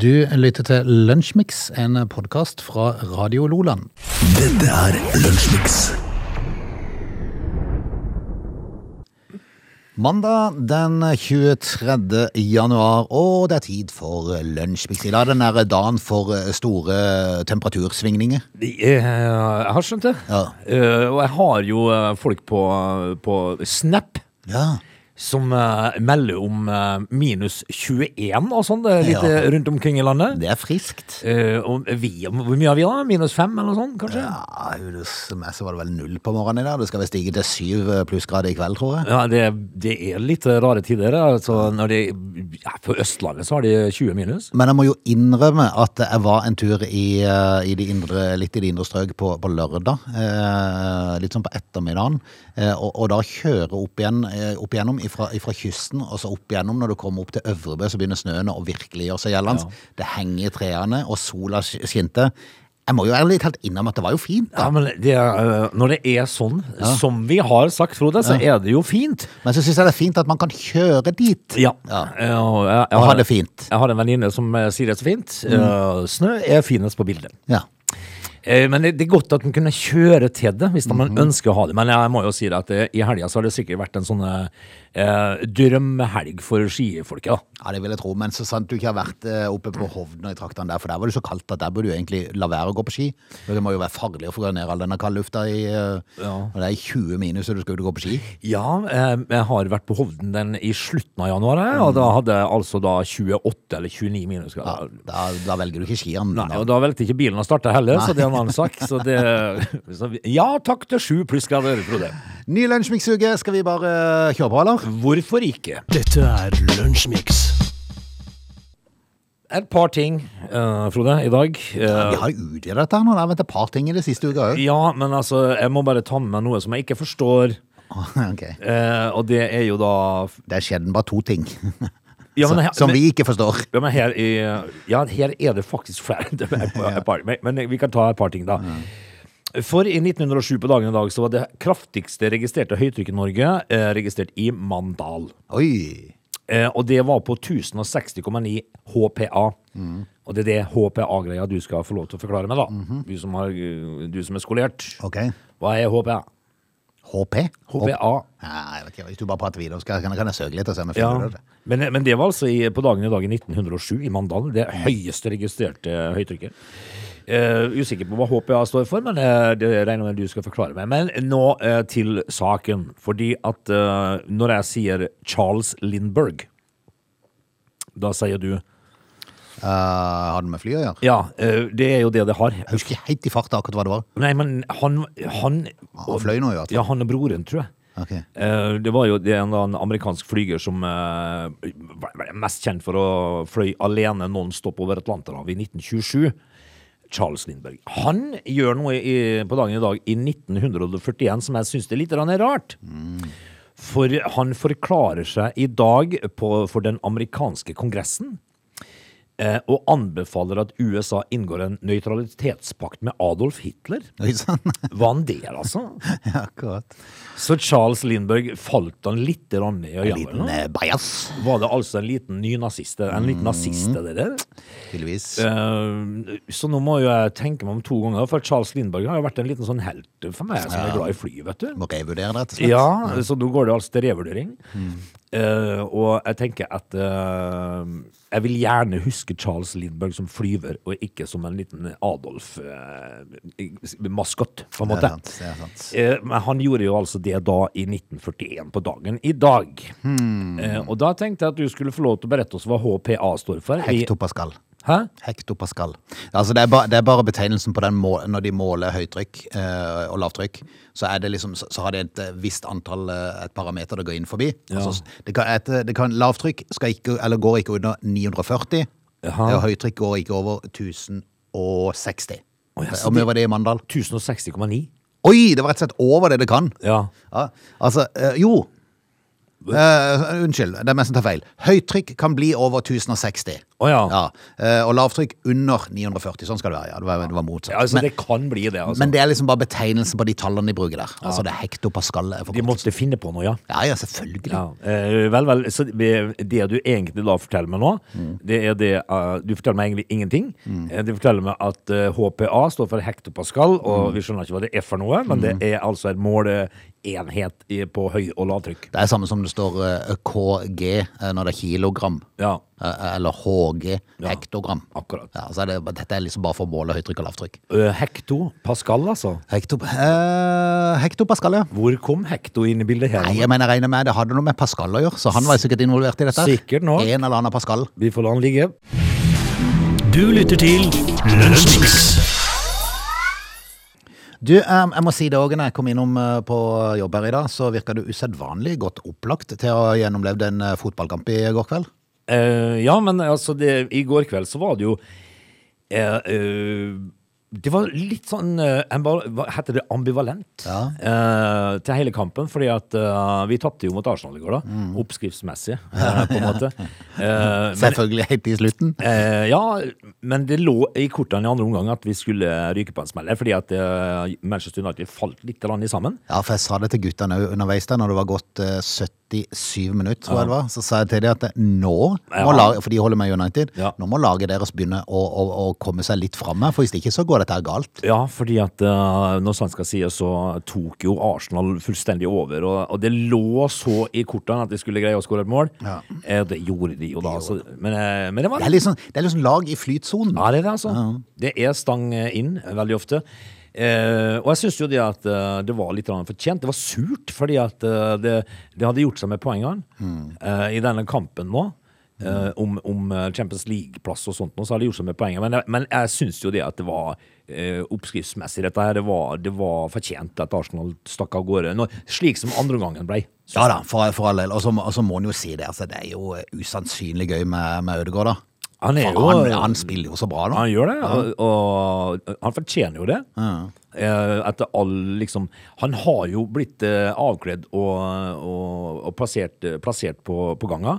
Du lytter til Lunsjmix, en podkast fra Radio Loland. Dette er Lunsjmix. Mandag den 23. januar, og det er tid for Lunsjmix. I dag er den der dagen for store temperatursvingninger. Jeg, jeg har skjønt det. Ja. Eh, og jeg har jo eh, folk på, på Snap Ja. Som uh, melder om uh, minus 21 og sånn litt Ja. eh, rundt omkring i landet. Det er friskt. Uh, og vi, hvor mye har vi da? Minus 5 eller sånt, kanskje? Ja, Ja, hos meg så var det vel null på morgenen i dag. Det skal vel stige til syv plussgrader i kveld, tror jeg. det, det er litt rare tider. Altså, det, ja, på Østlandet så har de 20 minus. Men jeg må jo innrømme at jeg var en tur i, i de indre, litt i de indre strøk på, på lørdag. Litt sånn på ettermiddagen. Og, og da kjøre opp, igjen, opp igjennom ifra, ifra kysten, og så opp igjennom når du kommer opp til Øvrebø, så begynner snøen å virkelig gjøre seg gjeldende. Det henger i trærne, og sola skinte. Jeg må jo ærlig talt innrømme at det var jo fint, da. Ja, men det, er, eh, Når det er sånn som vi har sagt, Frode, så er det jo fint. Men så syns jeg det er fint at man kan kjøre dit. Ja. Ja. Og jeg, jeg Og ha det fint. Jeg har en venninne som eh, sier det så fint. Eh, snø er finest på bildet. Ja. Eh, Men det det er godt at man kunne kjøre til det, hvis man ønsker å ha det. Men jeg må jo si det at i helga så har det sikkert vært en sånn eh, drømmehelg for skifolket. da. Ja, det vil jeg tro, men så sant du ikke har vært eh, oppe på Hovden og i traktene der, for der var det så kaldt at der burde du egentlig la være å gå på ski. Det må jo være farlig å få ned all denne kaldlufta i eh, Ja. Når det er 20 minus og du skal ut og gå på ski. Ja, eh, jeg har vært på Hovden den i slutten av januar, jeg, og da hadde jeg altså da 28 eller 29 Ja, minusgrader. da, da velger du ikke skiene. Nei, og da valgte ikke bilen å starte heller, så det er en annen sak. Så det, så, vi- ja takk til sju plussgrader, Frode. Ny lunsjmiksuke, skal vi bare eh, kjøre på, eller? Hvorfor ikke? Dette er Lunsjmix. Et par ting, eh, Frode, i dag. Eh, Vi har jo utvidet dette her nå. Det har vært et par ting i det siste uka òg. ja, men altså, jeg må bare ta med meg noe som jeg ikke forstår. Ok. Eh, og det er jo da Det er sjelden bare to ting ja, som, men, her- som men, vi ikke forstår. ja, men her, i, ja, her er det faktisk flere. Det er et par- et par, men, men vi kan ta et par ting, da. For i 1907 på dagen i dag så var det kraftigste registrerte høytrykk i Norge eh, registrert i Mandal. Oi. Eh, og det var på 1060,9 HPA. Og det er det HPA-greia du skal få lov til å forklare meg, da. du, som har, eh, du som er skolert. Ok. Hva er HPA? HP? HPA. Nei, jeg vet ikke, Hvis du bare prater videre, skal, kan, jeg søke litt og se om jeg Ja. det. Men, men det var altså i, på dagen i dag i 1907 i Mandal. Det høyeste registrerte høytrykket. Eh, usikker på hva HPA står for, men uh, det regner med du skal forklare meg. Men nå uh, til saken. Fordi at når jeg sier Charles Lindberg, da sier du Uh, har det med fly å gjøre? Ja, det er jo det det har. Jeg husker ikke helt i farta akkurat hva det var. Nei, men han Han, Han fløy nå i hvert fall. Ja, han og broren, tror jeg. Okay. Det var jo det er en, amerikansk flyger som var mest kjent for å fløy alene non-stop over Atlanterhavet i 1927. Charles Lindberg. Han gjør noe i, på dagen i dag i 1941 som jeg syns er litt rart. rart. For han forklarer seg i dag på, for den amerikanske kongressen. Eh, Og anbefaler at USA inngår en nøytralitetspakt med Adolf Hitler. Var han der, altså? Ja, akkurat. Så Charles Lindberg falt han litt ned i En liten eh, bajas, Var det altså en liten ny nazist? En liten nazist, det der? tydeligvis. Uh, så nå må jeg tenke meg om to ganger, for Charles Lindberg har jo vært en liten sånn helt for meg som er glad i fly, vet du. Må revurdere det, rett og slett. Ja, så nå går det altså til revurdering. Eh, og jeg tenker at uh, jeg vil gjerne huske Charles Lindberg som flyver, og ikke som en liten Adolf-maskott, på en Det måte. er sant. Det er sant. Eh, Men han gjorde jo altså det da i 1941 på dagen i dag. Eh, og da tenkte jeg at du skulle få lov til å berette oss hva HPA står for. I, Hektopascal. Hæ? Hektopascal. Altså det, er ba, det er bare betegnelsen på den mål, når de måler høytrykk eh, og lavtrykk. Så, det liksom, så, så har det et eh, visst antall eh, et parameter det går inn forbi. Altså, det kan, et, det kan, lavtrykk ikke, eller går ikke under 940, Jaha. og høytrykk går ikke over 1060. Oh, ja, Hvor mye var det i Mandal? 1060,9. Oi, det var rett og slett over det det kan! Ja. Ja, altså, eh, jo Eh, unnskyld, det er meg som tar feil. Høytrykk kan bli over 1060. Oh, ja. Ja, Uh, og lavtrykk under 940. Sånn skal det være. Ja, det var, det var motsatt. Ja, altså, men, det kan bli det, altså. men det er liksom bare betegnelsen på de tallene de bruker der. Altså det er hektopascal. er De måtte finne på noe, ja. Ja, ja, selvfølgelig. Ja, eh, vel, vel. Så det du egentlig da forteller meg nå, det er det eh, Du forteller meg egentlig ingenting. Mm. du forteller meg at eh, HPA står for hektopascal, og vi skjønner ikke hva det er for noe, men det er altså et en måleenhet i- på høy- og lavtrykk. Det er samme som det står eh, KG eh, når det er kilogram. Ja, Eh, Eller HG, hektogram. akkurat. Ja, så er det, dette er liksom bare for å måle høytrykk og lavtrykk. Eh, Hektopascal, altså. Hekto, eh, hektopascal, ja. Hvor kom hekto inn i bildet her? Nei, jeg mener, jeg regner med det hadde noe med Pascal å gjøre, så han var sikkert involvert i dette. Sikkert nok. En eller annen Pascal. Vi får la han ligge. Du lytter til Lunsjmix. Du, eh, jeg må si det òg, når jeg kom innom eh, på jobb her i dag, så virka du usedvanlig godt opplagt til å ha gjennomlevd en eh, fotballkamp i går kveld. Uh, ja, men altså, det, i går kveld så var det jo uh, Det var litt sånn eh, Hva heter det? Ambivalent Ja. eh, til hele kampen. Fordi at eh, vi tapte jo mot Arsenal i går, da. Mm. Oppskriftsmessig, eh, på en måte. Eh, Selvfølgelig helt i slutten. eh, ja, men det lå i kortene i andre omgang at vi skulle ryke på en smell. Fordi at Manchester United falt litt i sammen. Ja, for jeg sa det til guttene underveis der, når det var gått eh, 77 minutter, tror jeg det var. Så sa jeg til dem at nå må Ja. lage, for de holder med United, Ja. nå må laget deres begynne å, å, å komme seg litt framme, for hvis det ikke så går dette her galt. Ja, fordi at eh, når sant skal sies, så tok jo Arsenal fullstendig over. Og, og det lå så i kortene at de skulle greie å skåre et mål. Ja. Eh, det gjorde de jo da. Så, men, eh, men det var Det er sånn, det er sånn lag i flytsonen. Ja, det er det, altså. Det er stang inn veldig ofte. Eh, og jeg syns jo det at eh, det var litt fortjent. Det var surt, fordi at eh, det, det hadde gjort seg med poengene eh, i denne kampen nå. Eh, om, om eh, Champions League-plass og sånt, nå, så hadde det gjort seg med poenget. Men, men jeg syns jo det at det var uh, oppskriftsmessig, dette her. Det var, det var fortjent at Arsenal stakk av gårde. Nå, slik som andreomgangen ble. Ja da, for, for all del. Og så må og en jo si det. Altså, det er jo usannsynlig gøy med, med Ødegaard, da. Han jo han, han spiller jo så bra, nå. Han gjør det, og, og han fortjener jo det. Eh, Etter all liksom Han har jo blitt avkledd og, og, og plassert, plassert på, på ganga.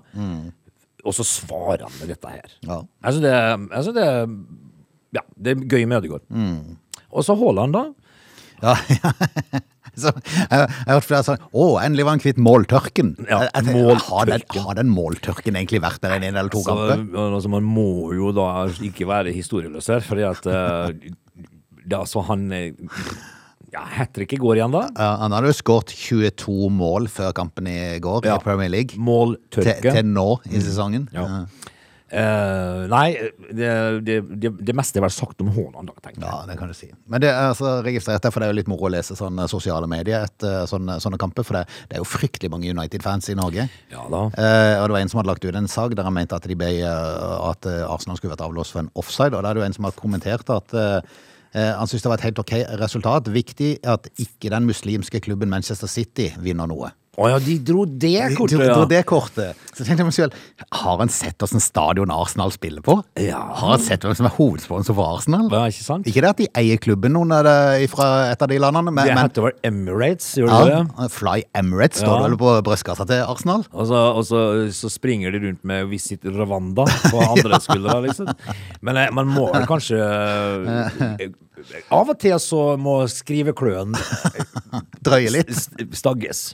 Og så svarer han med dette her. Ja. Altså det, altså det Ja, det er gøy med Ødegaard. Og så Haaland, da. Ja, så, jeg, jeg har hørt flere sånn Å, endelig var han kvitt måltørken. Ja, Jeg- jeg måltørken. Har, den, har den måltørken egentlig vært der en eller to kamper? altså, man må jo da ikke være historieløs her, fordi at uh, det, altså, han ja, Hat tricket går igjen, da. Ja, han hadde jo skåret 22 mål før kampen i går Ja. i Premier League. Til, Måltørke. til nå i sesongen. Ja. Uh, nei, det, det, det, det meste er vel sagt om Haaland. Ja, det kan du si. Men det er altså registrert for det er jo litt moro å lese sånne sosiale medier etter sånne, sånne kamper, for det, det er jo fryktelig mange United-fans i Norge. Ja da. Uh, og det var en som hadde lagt ut en sag der han mente at, de ble, eh, at Arsenal skulle vært avlåst for en offside, og da er det jo en som har kommentert at eh, han syntes det var et helt ok resultat. Viktig at ikke den muslimske klubben Manchester City vinner noe. Å ja, de dro det kortet, Det ja. dro det kortet. Så tenkte jeg meg selv, har han sett hvordan stadion Arsenal spiller på? Ja. Har han sett hvem som er hovedsponsor for Arsenal? Ja, ikke sant? Ikke det at de eier klubben av det fra et av de landene, men, Det heter vel Emirates, gjør det det? Fly Emirates står Ja. det vel på brystkassa til Arsenal? Og så, og så, så springer de rundt med Visit Rwanda på andre skuldre, liksom. Men eh, man må vel kanskje eh, Av og til så må skrivekløen Drøye litt. stagges.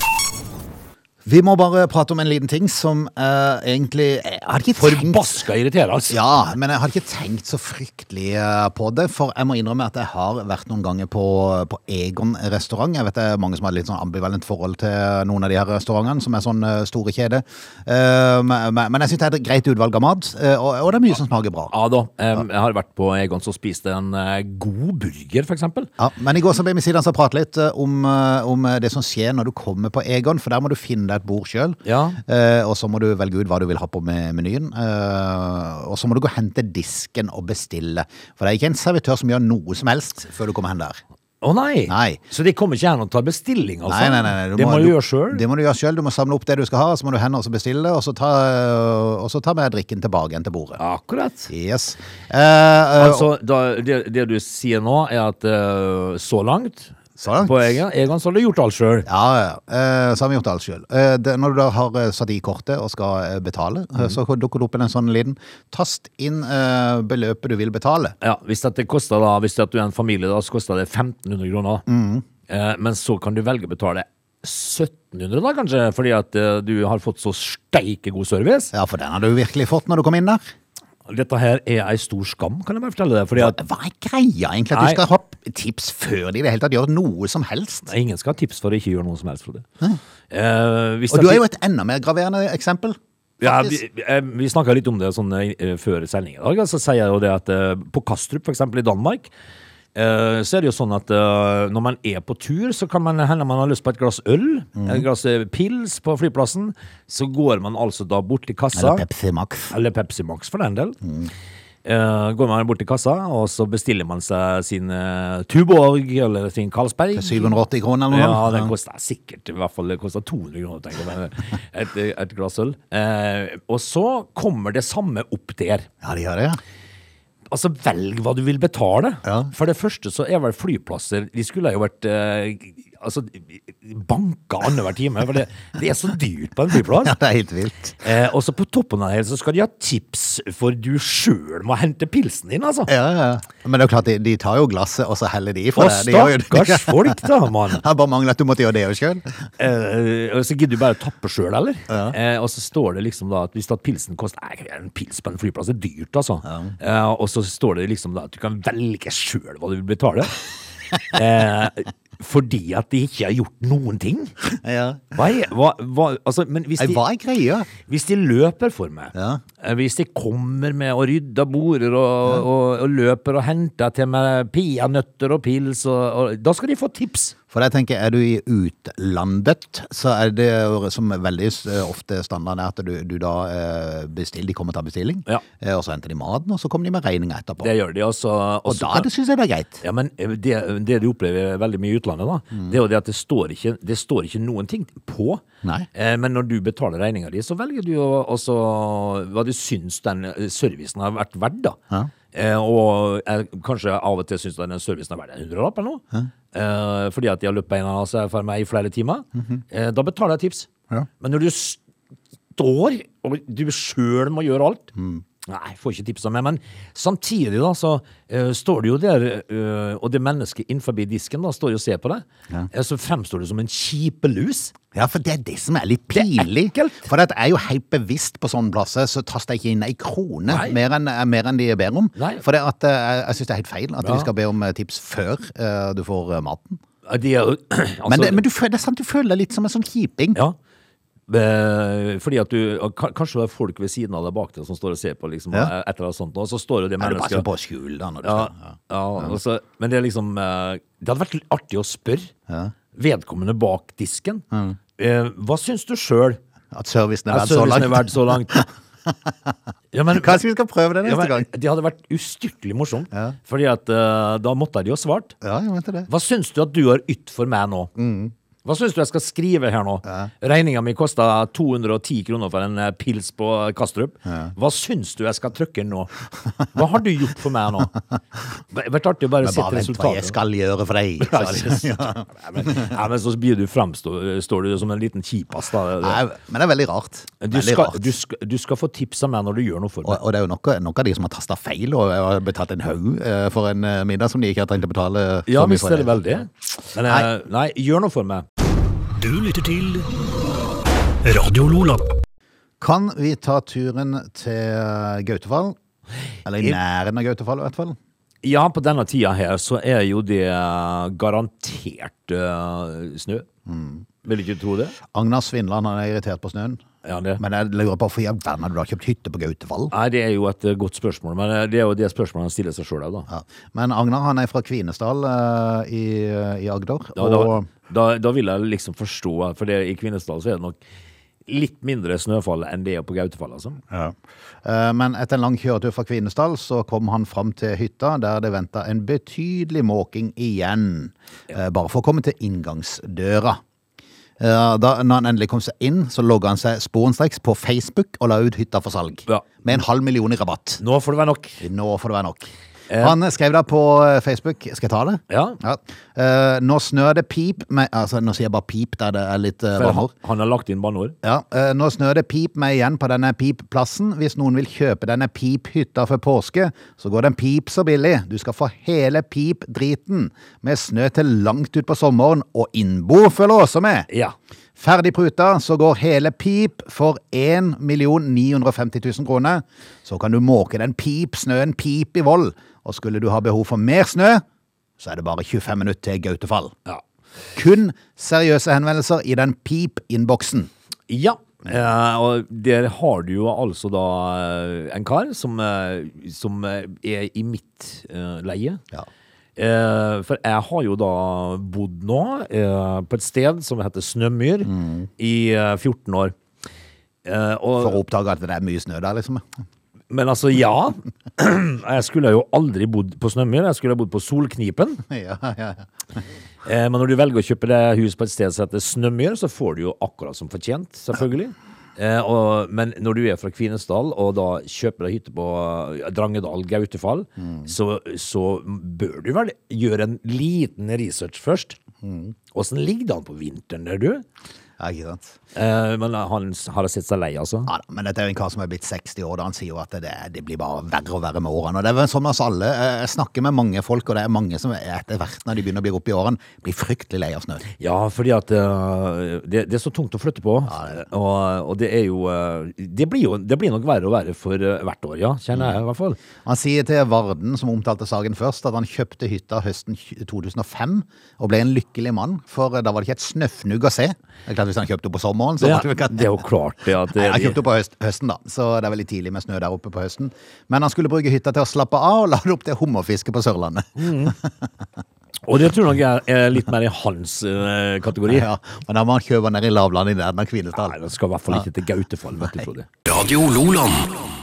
Vi må bare prate om en liten ting som uh, egentlig Jeg hadde ikke Forbaska irriterende. Ja, men jeg hadde ikke tenkt så fryktelig uh, på det. For jeg må innrømme at jeg har vært noen ganger på, på Egon restaurant. Jeg vet det er mange som har litt sånn ambivalent forhold til noen av de her restaurantene, som er sånn uh, store kjeder. Men, men jeg syns det er et greit utvalg av mat, og, og det er mye som smaker bra. Ja da. Um, Jeg har vært på Egon som spiste en god burger, eksempel. Ja, men i går så ble vi sittende og prate litt om, om det som skjer når du kommer på Egon, for der må du finne deg et bord sjøl. Ja. Eh, og så må du velge ut hva du vil ha på menyen. Eh, og så må du gå og hente disken og bestille. For det er ikke en servitør som gjør noe som helst før du kommer hen der. Å nei. Nei. Så de kommer ikke hen og tar bestilling, altså? Nei, nei, nei, nei, det må du gjøre sjøl? Det må du gjøre sjøl. Du må samle opp det du skal ha, så må du hen og bestille, og så ta, og så ta med drikken tilbake igjen til bordet. Akkurat. Yes. Uh, Altså, da, det, det du sier nå, er at uh, så langt Så langt. På Egon, Egon så har du gjort alt sjøl. Ja, ja. Eh, så har vi gjort alt sjøl. Når du da har eh, satt i kortet og skal eh, betale, mm. så dukker det opp en sånn liten Tast inn eh, beløpet du vil betale. Ja, hvis det koster da, hvis det at du er en familie, da, så koster det 1500 kroner. Mm. Eh, men så kan du velge å betale 1700 da, kanskje, fordi at eh, du har fått så steike god service. Ja, for den har du virkelig fått når du kom inn der. Dette her er ei stor skam, kan jeg bare fortelle deg. Fordi at Hva er greia egentlig? At Nei. du skal ha tips før de i det hele tatt gjør noe som helst? ingen skal ha tips for å ikke gjøre noe som helst, Frode. Eh, hvis Og det du er jo et enda mer graverende eksempel. Ja, vi, eh, vi snakka litt om det sånn, eh, før sending i dag. Så sier jeg jo det at eh, på Kastrup, for eksempel i Danmark, så er det jo sånn at eh, når man er på tur, så kan man hende man har lyst på et glass øl, Mm. et glass eh, pils på flyplassen. Så går man altså da bort til kassa. Eller Pepsi Max. Eller Pepsi Max, for den del. Eh, går man bort til kassa, og så bestiller man seg sin uh, Tuborg eller sin Carlsberg. 780 kroner eller noe Ja, den koster sikkert i hvert fall det koster 200 kroner, tenker jeg. Et, et glass øl. Uh, og så kommer det samme opp der. Ja, de gjør det, ja. Altså, velg hva du vil betale. Ja. For det første så er vel flyplasser De skulle jo vært eh, altså, banka annenhver time, for det, det er så dyrt på en flyplass. Ja, det er helt vilt. Eh, og så på toppen av det hele så skal de ha tips for du sjøl må hente pilsen din, altså. Ja, ja. Men det er jo klart, de, de tar jo glasset, og så heller de i det. Det. De stakkars folk, da, mann. Det bare mangler at du måtte gjøre det sjøl. Eh, og så gidder du bare å tappe sjøl, eller? Eh, og så står det liksom da at hvis at pilsen koster Nei, en pils på en flyplass er dyrt, altså. Eh, og så står det liksom da at du kan velge sjøl hva du vil betale. eh, fordi at de ikke har gjort noen ting. Ja. Hva er hva, hva, altså, Men hvis de, hva er greia? hvis de løper for meg, Ja. eh, hvis de kommer med og rydder border og, og, og løper og henter til meg peanøtter og pils, og, da skal de få tips. For jeg tenker, er du i utlandet, så er det jo som veldig eh, ofte standard er at du, du da eh, bestiller, de kommer til å ta bestilling, Ja. eh, og så henter de maten, og så kommer de med regninga etterpå. Det gjør de, også. og da det syns jeg det er greit. Ja, men det, det du opplever veldig mye i utlandet, da, det er jo det at det står ikke, det står ikke noen ting på. Nei. Men når du betaler regninga di, så velger du jo også hva du syns den servicen har vært verdt, da. Ja. Eh, og jeg, kanskje av og til syns den servicen har vært en hundrelapp eller noe. Eh, fordi at de har løpt beina av seg for meg i flere timer. eh, da betaler jeg tips. Ja. Men når du står, og du sjøl må gjøre alt Nei, får ikke tipsa med. Men samtidig da, så uh, står du jo der, uh, og det mennesket innenfor disken da, står jo og ser på deg, Ja. så fremstår du som en kjipelus. Ja, for det er det som er litt pinlig. For det jeg er jo helt bevisst på sånne plasser, så taster jeg ikke inn ei krone mer enn, mer enn de ber om. Nei. For eh, jeg, syns det er helt feil at Ja. de skal be om eh, tips før eh, du får eh, maten. Er altså, Men, det, men du, det er sant, du føler deg litt som en sånn kjiping. Ja. Eh, fordi at du Kanskje det er folk ved siden av deg bak deg som står og ser på, liksom, Ja. et eller annet sånt, og så står jo det Er du bare på du Ja, ja, og så- men det er liksom eh, Det hadde vært artig å spørre Ja. vedkommende bak disken. Mm. hva syns du sjøl? At servicen er Er verdt så langt? Ja, men, Kanskje vi skal prøve det ja, neste men, gang? det hadde vært ustyrtelig morsomt. Ja. Fordi at uh, da måtte de jo svart. Ja, jeg mente det. Hva syns du at du har ytt for meg nå? Hva syns du jeg skal skrive her nå? Regninga mi kosta 210 kroner for en eh, pils på Kastrup. Hva syns du jeg skal trykke nå? Hva har du gjort for meg nå? Det vært artig å bare Men resultatet. bare vent hva jeg skal gjøre for deg. Ja, ja, men, ja, men så blir du fremstår står du som en liten kjipass Da. Nei, men det er veldig rart. Du Veldig skal, rart. du, skal, du skal få tips av meg når du gjør noe for meg. og det er jo noen noe av de som har tasta feil og har betalt en haug eh, for en eh, middag som de ikke har trengt å betale. Ja Ja, visst er det veldig. Men nei. nei, gjør noe for meg. Du lytter til Radio Lola. Kan vi ta turen til eh, Gautefall? Eller i nærheten av Gautefall, i hvert fall. Ja, på denne tida her så er jo det garantert uh, snø. Vil du ikke tro det? Agnar Svindland han er irritert på snøen. Ja, det. Men jeg lurer på hvorfor i all verden har du da kjøpt hytte på Gautefall? Nei, det er jo et eh, godt spørsmål, men eh, det er jo det spørsmålet han stiller seg sjøl òg, da. Ja. Men Agnar han er fra Kvinesdal uh, i, i Agder. Da, og da, da vil jeg liksom forstå, for det, i Kvinesdal så er det nok litt mindre snøfall enn det er på Gautefall, altså. Ja. Men etter en lang kjøretur fra Kvinesdal så kom han fram til hytta der det venta en betydelig måking igjen. Eh, Bare for å komme til inngangsdøra. Eh, Da når han endelig kom seg inn, så logga han seg sporenstreks på Facebook og la ut hytta for salg. Ja. Med en halv million i rabatt. Nå får det være nok. Nå får det være nok. Han skrev da på eh, Facebook Skal jeg ta det? Ja. Eh, nå snør det pip med Altså, nå sier jeg bare pip der det er litt uh, banneord. han har lagt inn banneord. Ja, eh, nå snør det pip meg igjen på denne pipplassen. Hvis noen vil kjøpe denne piphytta for påske, så går den pip så billig. Du skal få hele pip-driten med snø til langt ut på sommeren, og innbo følger også med. Ja. Ferdig pruta, så går hele pip for 1 950 000 kroner. Så kan du måke den pip snøen pip i vold. Og skulle du ha behov for mer snø, så er det bare 25 minutter til Gautefall. Ja. Kun seriøse henvendelser i den pip-innboksen. Ja. eh, og der har du jo altså da eh, en kar som, eh, som eh, er i mitt eh, leie. Ja. Eh, for jeg har jo da bodd nå på et sted som heter Snømyr i eh, 14 år. Og, For å oppdage at det er mye snø der, liksom. Men altså, ja. Jeg skulle jo aldri bodd på Snømyr, jeg skulle ha bodd på Solknipen. Ja, ja, ja. Eh, men når du velger å kjøpe deg hus på et sted som heter Snømyr, så får du jo akkurat som fortjent, selvfølgelig. Eh, men når du er fra Kvinesdal og da kjøper deg hytte på eh, Drangedal, Gautefall, så, så bør du vel gjøre en liten research først. Åssen ligger det an på vinteren der, du? Ja, ikke sant? Eh, men han har sett seg lei, altså? Ja, men dette er jo en kar som er blitt 60 år, da han sier jo at det, det blir bare verre og verre med årene. Og det er vel sånn med oss alle. Eh, Jeg snakker med mange folk, og det er mange som etter hvert, når de begynner å bli opp i årene, blir fryktelig lei av snø. Ja, fordi at uh, det, det er så tungt å flytte på. Og, og det er jo eh, det blir jo Det blir nok verre og verre for hvert år, ja. Kjenner jeg i hvert fall. Han sier til Varden, som omtalte saken først, at han kjøpte hytta høsten 2005 og ble en lykkelig mann, for da var det ikke et snøfnugg å se. Det er klart Hvis han kjøpte opp på sommeren, så Det, var det ikke det er jo klart det at Nei, det, Han kjøpte opp på høst, høsten, da, så det er veldig tidlig med snø der oppe på høsten. Men han skulle bruke hytta til å slappe av og lade opp til hummerfiske på Sørlandet. Og det tror jeg nok er, er litt mer i hans uh, kategori. Ja, men da må han kjøpe ned i lavlandet i nærheten av Kvinesdal. Nei, det skal i hvert fall ikke til Gautefall, vet du, Frode. Radio Loland.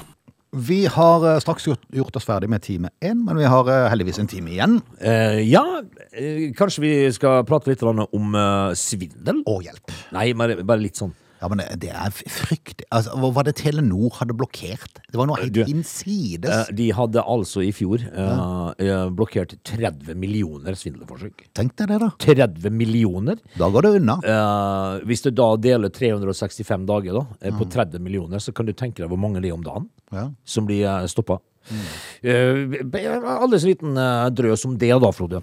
Vi har eh, straks gjort, gjort oss ferdig med time én, men vi har eh, heldigvis en time igjen. Eh, ja, eh, kanskje vi skal prate litt om svindel? Å, hjelp. Nei, bare, bare litt sånn. Ja, men det, er fryktelig altså, var det Telenor hadde blokkert? Det var noe helt Du, innsides. Eh, de hadde altså i fjor ja. eh, blokkert 30 millioner svindelforsøk. Tenk deg det, da. 30 millioner? Da går det unna. Eh, hvis du da deler 365 dager da, eh, på 30 millioner, så kan du tenke deg hvor mange det er om dagen Ja. som blir stoppa. Uh, Aldri så liten eh, drøs om det da, Frode.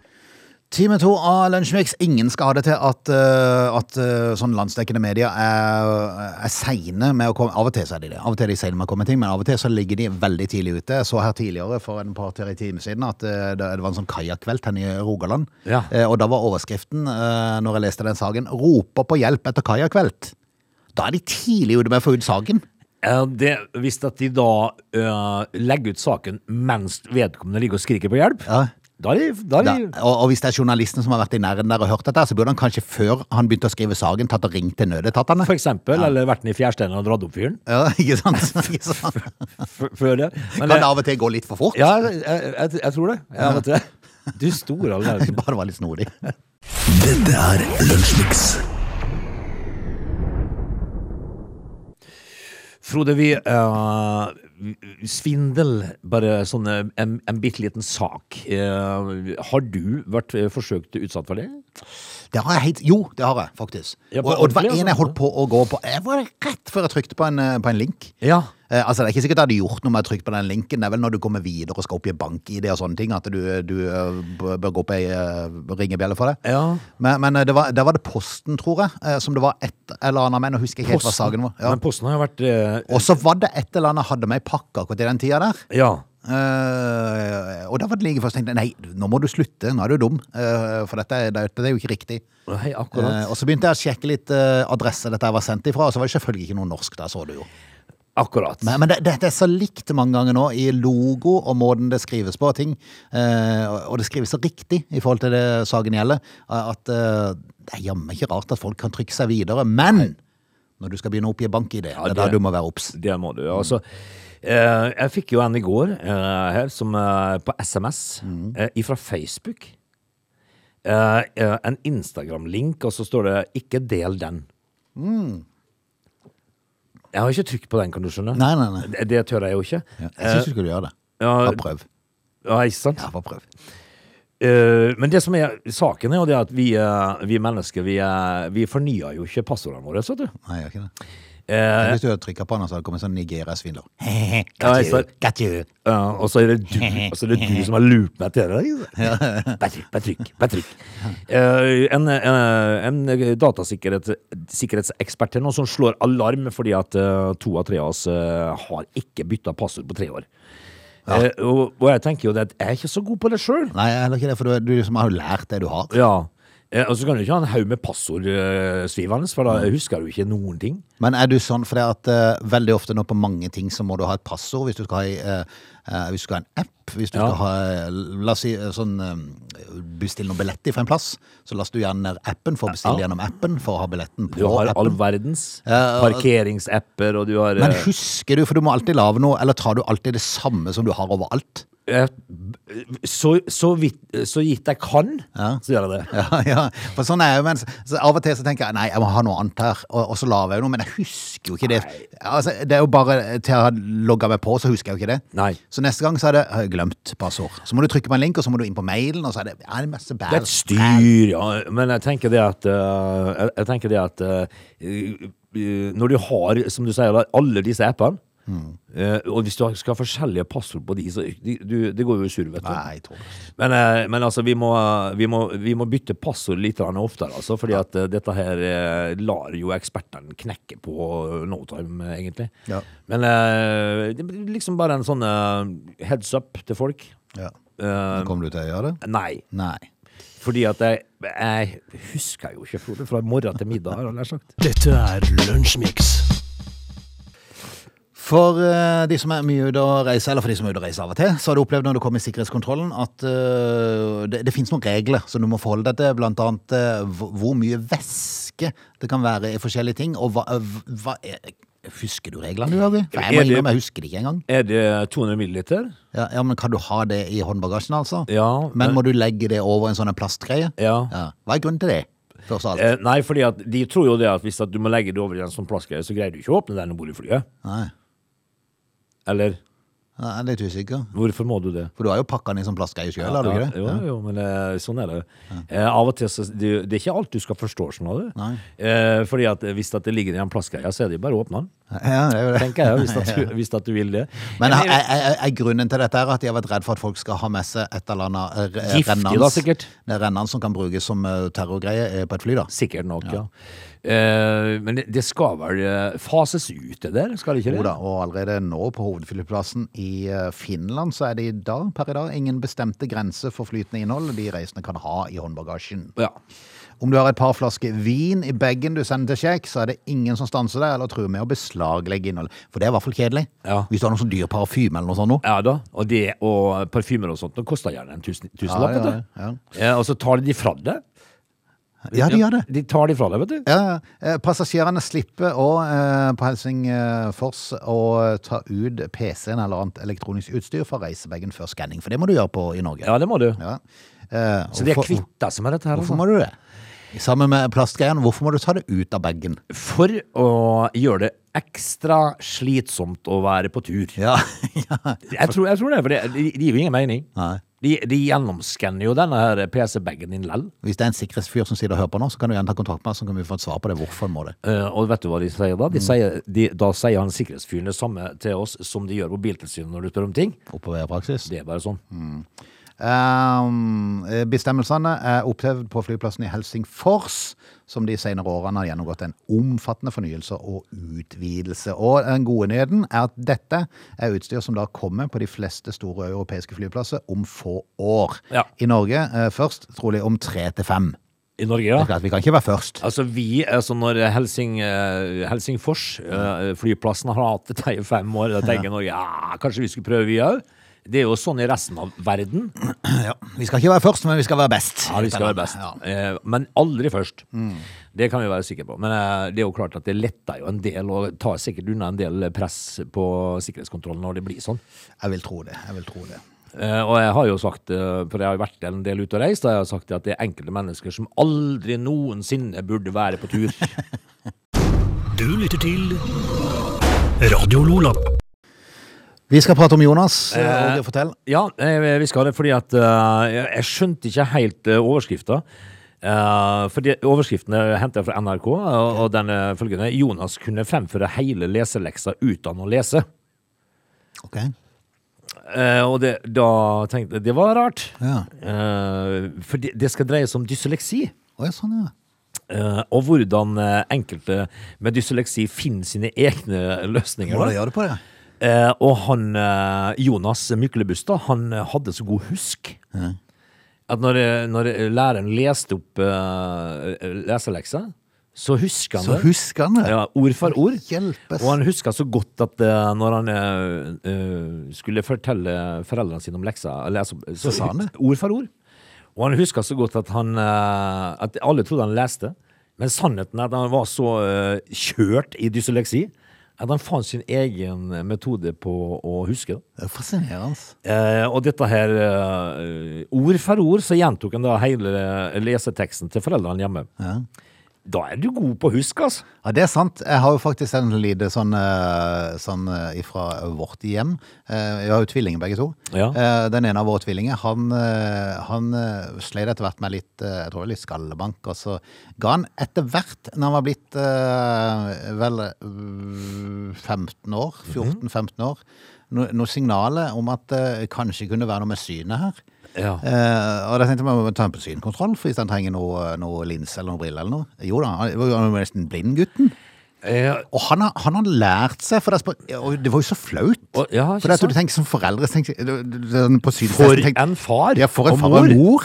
Time to av Lunsjmix. Ingen skal ha det til at, uh, at uh, sånn landsdekkende medier er, er seine med å komme Av og til så er de det. Av og til er de seine med å komme ting, men av og til så ligger de veldig tidlig ute. Jeg så her tidligere for en par-tre timer siden at det, det var en sånn kajakkvelt her i Rogaland. Ja. Eh, og da var overskriften, når jeg leste den saken, 'Roper på hjelp etter kajakkvelt'. Da er de tidlig ute med å få ut saken. Eh, det, hvis at de da uh, legger ut saken mens vedkommende ligger og skriker på hjelp, Ja. Da er de, da er Da, og, og hvis det er journalisten som har vært i nærheten der og hørt dette, så burde han kanskje før han begynte å skrive saken, tatt og ringt til nødetatene. for eksempel, eller vært nede i fjærsteinen og dratt opp fyren. Ja, ikke sant? Ikke sant? Før det. Men Kan det av og til gå litt for fort? Ja, jeg, jeg, jeg tror det. Jeg vet det. Du store all verden. Bare var litt snodig. Dette er Lunsjmix. Frode, vi uh, Svindel, bare sånn eh, en, en bitte liten sak. Uh, har du vært forsøkt utsatt for det? Det har jeg helt, jo, det har jeg faktisk. Ja, og, og det var en jeg altså. holdt på å gå på. Jeg var rett før jeg trykte på en, på en link. Ja. Eh, altså Det er ikke sikkert jeg hadde gjort noe med å trykke på den linken. Det er vel når du kommer videre og skal oppgi bank-ID og sånne ting, at du, du eh, bør gå opp ei uh, ringebjelle for det. Ja. Men, men eh, det var, der var det Posten, tror jeg, eh, som det var et eller annet med. Nå husker jeg ikke helt hva saken var. Ja. Men Posten har jo vært Uh, Og så var det et eller annet hadde med i pakka akkurat i den tida der. Ja. Uh, og da var det like først tenkte nei, nå må du slutte, nå er du dum. Uh, for dette, dette er jo ikke riktig. Nei, akkurat. Eh, og så begynte jeg å sjekke litt eh, adresse dette jeg var sendt ifra, og så var det selvfølgelig ikke noe norsk der, så du jo. Akkurat. Men, men det, det, det er så likt mange ganger nå i logo og måten det skrives på ting. eh, og- det skrives så riktig i forhold til det saken gjelder, at eh, det er jammen ikke rart at folk kan trykke seg videre. Men Når du skal begynne å oppgi bankidé, ja, det er det- da du må være obs. Det må du. Altså, eh, jeg fikk jo en i går eh, her, som eh, på SMS eh, ifra Facebook. Eh, eh, en Instagram-link, og så står det 'ikke del den'. Jeg har ikke trykt på den, kan du skjønne. Nei, nei, nei. Det, det tør jeg jo ikke. Ja, jeg syns du skulle gjøre det. Ja, Bare prøv. ja, ikke sant? Ja, bare prøv. Eh, men det som er saken, er jo det at vi, uh, vi mennesker vi, uh, vi fornyer jo ikke passordene våre. Så du. Nei, jeg gjør ikke det. Eh, Hvis du hadde trykka på den, så hadde det kommet sånn you. Ja, og så er det du, så er det du som har lurt meg til det. Bare trykk, bare trykk. En eh, en datasikkerhetsekspert til nå som slår alarm fordi at to av tre av oss har ikke bytta passord på tre år. Eh, og, og jeg tenker jo det at jeg er ikke så god på det sjøl. Nei, jeg er heller ikke det, for du, du liksom har jo lært det du har. Ja. Eh, og så kan du ikke ha en haug med passord uh, svivende, for da husker du ikke noen ting. Men er du sånn, for det at uh, veldig ofte nå på mange ting så må du ha et passord hvis du skal ha, uh, eh, eh, hvis du skal ha en app, hvis du Ja. skal ha, eh, la oss si, eh, sånn, eh, bestille noen billetter fra en plass, så laster du gjerne ned appen for å bestille Ja. gjennom appen for å ha billetten på Du har all appen. verdens Ja, og- parkeringsapper, og du har Men eh, husker du, for du må alltid lage noe, eller tar du alltid det samme som du har overalt? Eh, så, så, vidt, så gitt jeg kan, så gjør jeg det. Ja, ja, for sånn er jeg jo, men så av og til så tenker jeg, nei, jeg må ha noe annet her, og, og så lager jeg jo noe, men jeg husker jo ikke det. Altså, det er jo bare til jeg har logget meg på, så husker jeg jo ikke det. Nei. Så neste gang så er det, har jeg glemt passord. Så må du trykke på en link, og så må du inn på mailen, og så er det, ja, det er masse bæl. Det er et styr, ja. Men jeg tenker det at uh, jeg, tenker det at eh, Når du har, som du sier, alle disse appene, eh, og hvis du skal ha forskjellige passord på de, så de, du, det går jo i surr, vet du. Nei. Men, eh, men altså, vi må, vi, må, vi må bytte passord litt oftere, altså, fordi at eh, dette her lar jo ekspertene knekke på no time, egentlig. Ja. Men eh, det blir liksom bare en sånn heads up til folk. Ja. Kommer du til å gjøre det? nei. Nei. Fordi at jeg, jeg husker jo ikke, Frode, fra morgen til middag, har jeg sagt. Dette er Lunsjmix. For uh, de som er mye ute og reiser, eller for de som er ute og reiser av og til, så har du opplevd når du kommer i sikkerhetskontrollen at uh, det, det finnes noen regler som du må forholde deg til, blant annet uh, hvor mye væske det kan være i forskjellige ting, og hva, hva er, Husker du reglene, du? For jeg må innom, innrømme, jeg husker det ikke engang. Er det 200 milliliter? Ja, ja, men Kan du ha det i håndbagasjen, altså? Ja. Men må du legge det over en sånn plastgreie? Ja. Ja. Hva er grunnen til det? Eh, nei, fordi at de tror jo det at hvis at du må legge det over i en sånn plastgreie, så greier du ikke å åpne den om bord i flyet. Nei, Eller jeg er litt usikker. hvorfor må du det? For du har jo pakka den i sånn plastgreie sjøl, har du Ja, ikke det? Jo, jo, men eh, sånn er det. Eh, av og til så det, det er ikke alt du skal forstå, skjønner du. Nei. Eh, fordi at hvis at det ligger i en plastgreie, så er det jo bare å åpne den. Ja, det er jo det. Tenker jeg, hvis at du, hvis at du vil det. Men er, er, er grunnen til dette er at de har vært redd for at folk skal ha med seg et eller annet eh, Giftig rennans- da, sikkert. Det er rennans som kan brukes som eh, terrorgreie eh, på et fly, da. Sikkert nok, ja. Eh, men det, det skal vel eh, fases ut, det der? Skal det ikke Jo det? da, og allerede nå på hovedflyplassen i eh, Finland så er det i dag, per i dag ingen bestemte grenser for flytende innhold de reisende kan ha i håndbagasjen. Ja. Om du har et par flasker vin i bagen du sender til sjekk, så er det ingen som stanser deg eller truer med å beslaglegge innholdet. For det er i hvert fall kjedelig. Ja. Hvis du har noe sånn dyr parfyme eller noe sånt noe. Ja da, og det og parfymer og sånt, det koster gjerne en tusen, tusenlapp, Ja, ja, og så tar de fra deg. Ja, de gjør det. De tar de fra deg, vet du. Ja, eh, Passasjerene slipper òg eh, på Helsingfors å ta ut PC-en eller annet elektronisk utstyr fra reisebagen før skanning, for det må du gjøre på i Norge. Ja, det må du. Ja. Eh, Så de hvorfor- kvitta seg med dette her. Hvorfor Altså. må du det? Sammen med plastgreiene, hvorfor må du ta det ut av bagen? For å gjøre det ekstra slitsomt å være på tur. Ja, ja. Jeg tror, jeg tror det, for det, det gir jo ingen mening. Nei. De, de gjennomskanner jo denne her PC-bagen din lell. Hvis det er en sikkerhetsfyr som sitter og hører på nå, så kan du gjerne ta kontakt med oss, så kan vi få et svar på det. Hvorfor må det? Uh, og vet du hva de sier da? De sier, de, da sier han sikkerhetsfyren det samme til oss som de gjør på Biltilsynet når du spør om ting. Oppover praksis. Det er bare sånn. Um, bestemmelsene er opphevd på flyplassen i Helsingfors, som de senere årene har gjennomgått en omfattende fornyelse og utvidelse. Og den gode nyheten er at dette er utstyr som da kommer på de fleste store europeiske flyplasser om få år. Ja. I Norge eh, først, trolig om tre til fem. I Norge, Det ja. er klart, Vi kan ikke være først. Altså vi, altså når Helsing, eh, Helsingfors, eh, flyplassen har hatt dette i fem år, da tenker Norge ja, kanskje vi skulle prøve vi òg. Det er jo sånn i resten av verden. Ja. Vi skal ikke være først, men vi skal være best. Ja, vi skal være best. Ja. Eh, men aldri først. Det kan vi være sikre på. Men eh, det er jo klart at det letter jo en del, og tar sikkert unna en del press på sikkerhetskontrollen når det blir sånn. Jeg vil tro det. Jeg vil tro det. Eh, og jeg har jo sagt, eh, for jeg har vært en del ute og reist, og jeg har sagt at det er enkelte mennesker som aldri noensinne burde være på tur. Du lytter til Radio Lola. Vi skal prate om Jonas. Eh, fortell. Ja, eh, vi skal det fordi at eh, jeg skjønte ikke helt overskrifta. Fordi Overskriften er hentet fra NRK, og, den er følgende Jonas kunne fremføre hele leseleksa uten å lese. Ok. Eh, og det, da tenkte jeg det var rart. Ja. Eh, for det, det skal dreie seg om dysleksi. Å, ja, sånn, ja. Uh, og hvordan eh, enkelte med dysleksi finner sine egne løsninger. Hva gjør du på det? Eh, og han eh, Jonas Myklebustad, han hadde så god husk. At når, når læreren leste opp uh, leseleksa, så husker han Så det. husker han det. Ja, ord for ord. Hjelpes. Og han huska så godt at eh, når han eh, skulle fortelle foreldrene sine om leksa lese, opp- Så sa han det? Ord for ord. Og han huska så godt at han eh, At alle trodde han leste. Men sannheten er at han var så kjørt i dysleksi at han fant sin egen metode på å huske. det. Det er fascinerende. Eh, og dette her eh, Ord for ord så gjentok han da hele leseteksten til foreldrene hjemme. Ja. Da er du god på å huske, altså. Ja, det er sant. Jeg har jo faktisk en lite sånn, eh, sånn eh, ifra vårt hjem. Eh, Vi har jo tvillinger begge to. Ja. Den ene av våre tvillinger, han, han sleit etter hvert med litt, jeg tror litt skallebank, og så ga han etter hvert, når han var blitt vel eh, 15 år, 14-15 år, noe noen signaler om at det kanskje kunne være noe med synet her. Ja. Eh, og da tenkte jeg ta en på synkontroll, for hvis han trenger noe, noe linse eller noe briller eller noe. Jo da, han var jo nesten blind gutten. Eh, Og han har, han har lært seg, for det, og det var jo så flaut. Og- ja, for det at du tenker som foreldre tenker, på For en far Ja, for en og far og en mor.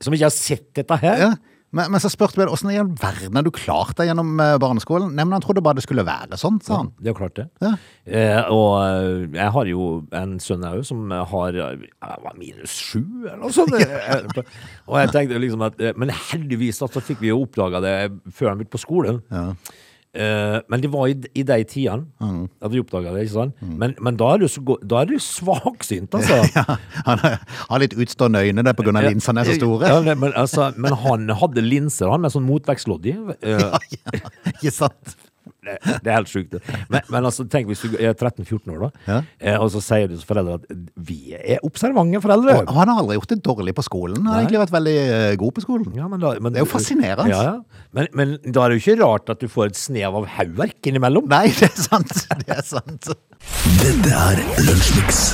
som ikke har sett dette her. Ja. Men, men så spurte vi åssen i all verden har du klart deg gjennom eh, barneskolen? Nei, men han trodde bare det skulle være sånn, sa han. Det er jo klart det. Ja. Eh, og eh, jeg har jo en sønn òg som har eh, var minus sju, eller noe sånt. Ja. og jeg tenkte liksom at eh, Men heldigvis da, så fikk vi jo oppdaga det før han begynte på skolen. Eh, men det var i, i de tidene at vi oppdaga det. ikke sant? Men, men da er du, så da er du svaksynt, altså. Ja, han har- litt utstående øyne der på grunn av linsene er så store. Ja, men, altså, men han hadde linser han med sånn motvektslodd i. Eh, Ikke sant? Det, det er helt sjukt. Men, men altså, tenk hvis du er 13-14 år, da, Ja. eh, og så sier du til foreldre at vi er observante foreldre. Og han har aldri gjort det dårlig på skolen. Han har egentlig vært veldig eh, god på skolen. Ja, men da, men, Det er jo fascinerende. Ja, ja. Men, men da er det jo ikke rart at du får et snev av hauverk innimellom. Nei, det er sant. Det er sant. Dette er Lunsjmix.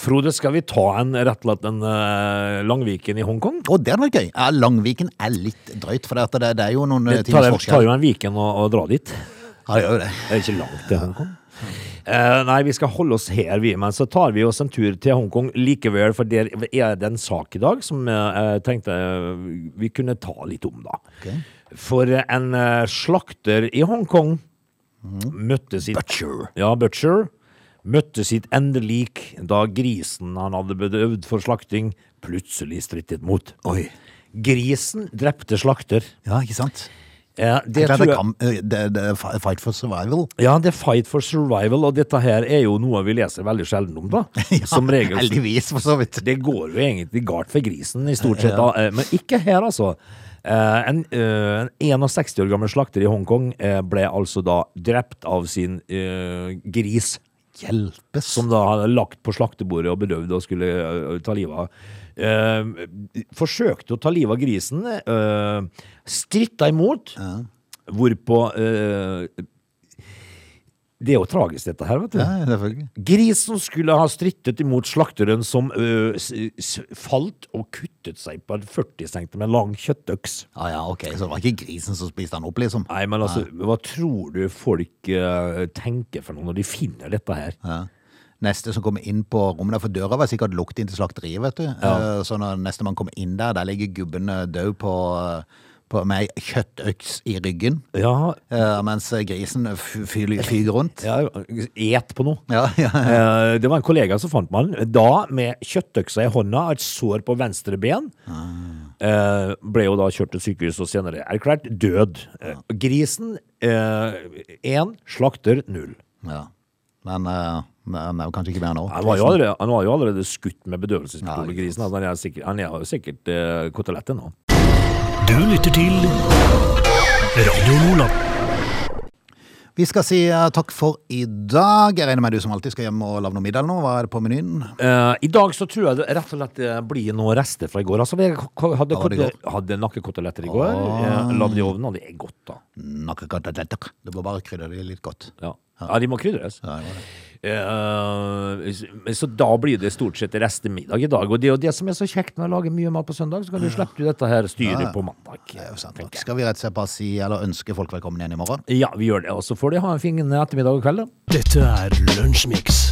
Frode, skal vi ta en rett og slett en uh, Langviken i Hongkong? Å, det hadde vært gøy. Ja, Langviken er litt drøyt, for det, det, det er jo noen det tar, timers tar, tar jo en Viken å, å dra dit. Ja, det gjør jo det. Det er ikke langt til Hongkong. Uh, nei, vi skal holde oss her, vi. Men så tar vi oss en tur til Hongkong likevel, for der er det en sak i dag som eh, jeg tenkte eh, vi kunne ta litt om, da. Ok. For en eh, slakter i Hongkong møtte sitt Butcher. Ja, Butcher. Møtte sitt endelik da grisen han hadde bedøvd for slakting, plutselig strittet mot. Oi. Grisen drepte slakter. Ja, ikke sant? Ja, Det, tror er jeg det, det fight for survival. Ja, det er fight for survival, og dette her er jo noe vi leser veldig sjelden om, da. Som regel. Heldigvis, for så vidt. Det går jo egentlig galt for grisen, i stort sett, da. eh, men ikke her, altså. Eh, En, eh, en 61 år gammel slakter i Hongkong eh, ble altså da drept av sin gris. Hjelpes. Som da hadde lagt på slaktebordet og bedøvd og skulle eh, ta livet av. Eh, forsøkte å ta livet av grisen. Eh, stritta imot. Hvorpå eh, Det er jo tragisk, dette her, vet du. Ja. Grisen skulle ha strittet imot slakteren som ø, s, falt og kuttet seg på en 40 cm lang kjøttøks. Ah, ja, ok, så det var ikke grisen som spiste han opp, liksom. Nei, men altså, hva tror du folk ø, tenker for noe når de finner dette her? Ja. Neste som kommer inn på rommet der, for døra var sikkert lukket inn til slakteriet, vet du. Eh, Så når neste man kommer inn der, der ligger gubben død på, eh, på, med kjøttøks i ryggen, Ja, uh, mens grisen fyger rundt. ja et på noe. Ja, ja, ja. Eh, Det var en kollega som fant man. Da med kjøttøksa i hånda, et sår på venstre ben. Uh, ble jo da kjørt til sykehus og senere erklært død. Grisen én, slakter null. ja. Men, han er kanskje ikke mer nå. Han var jo allerede, han var jo allerede skutt med bedøvelsesmetode, grisen. Altså, han er sikkert, han er sikkert uh, nå. Du lytter til Radio Nordland. Vi skal si eh, takk for i dag. Jeg regner med du som alltid skal hjem og lage noe middag nå. Hva er det på menyen? Uh, I dag så tror jeg det rett og slett eh, blir noen rester fra i går. Altså, jeg hadde, det hadde nakkekoteletter i går. Oh. eh, Lagde i ovnen, og det er godt, da. Nakkekoteletter. Det må bare krydre det litt godt. Ja, ja de må krydres. Ja, det må det. Eh, så- så da blir det stort sett restemiddag i dag. Og det er jo det som er så kjekt med å lage mye mat på søndag, så kan du slippe du dette her styret Ja, ja. på mandag. Det er jo sant. tenker. Skal vi rett og slett bare si, eller ønske folk velkommen igjen i morgen? Ja, vi gjør det. Og så får de ha en fin ettermiddag og kveld, da. Dette er Lunsjmix.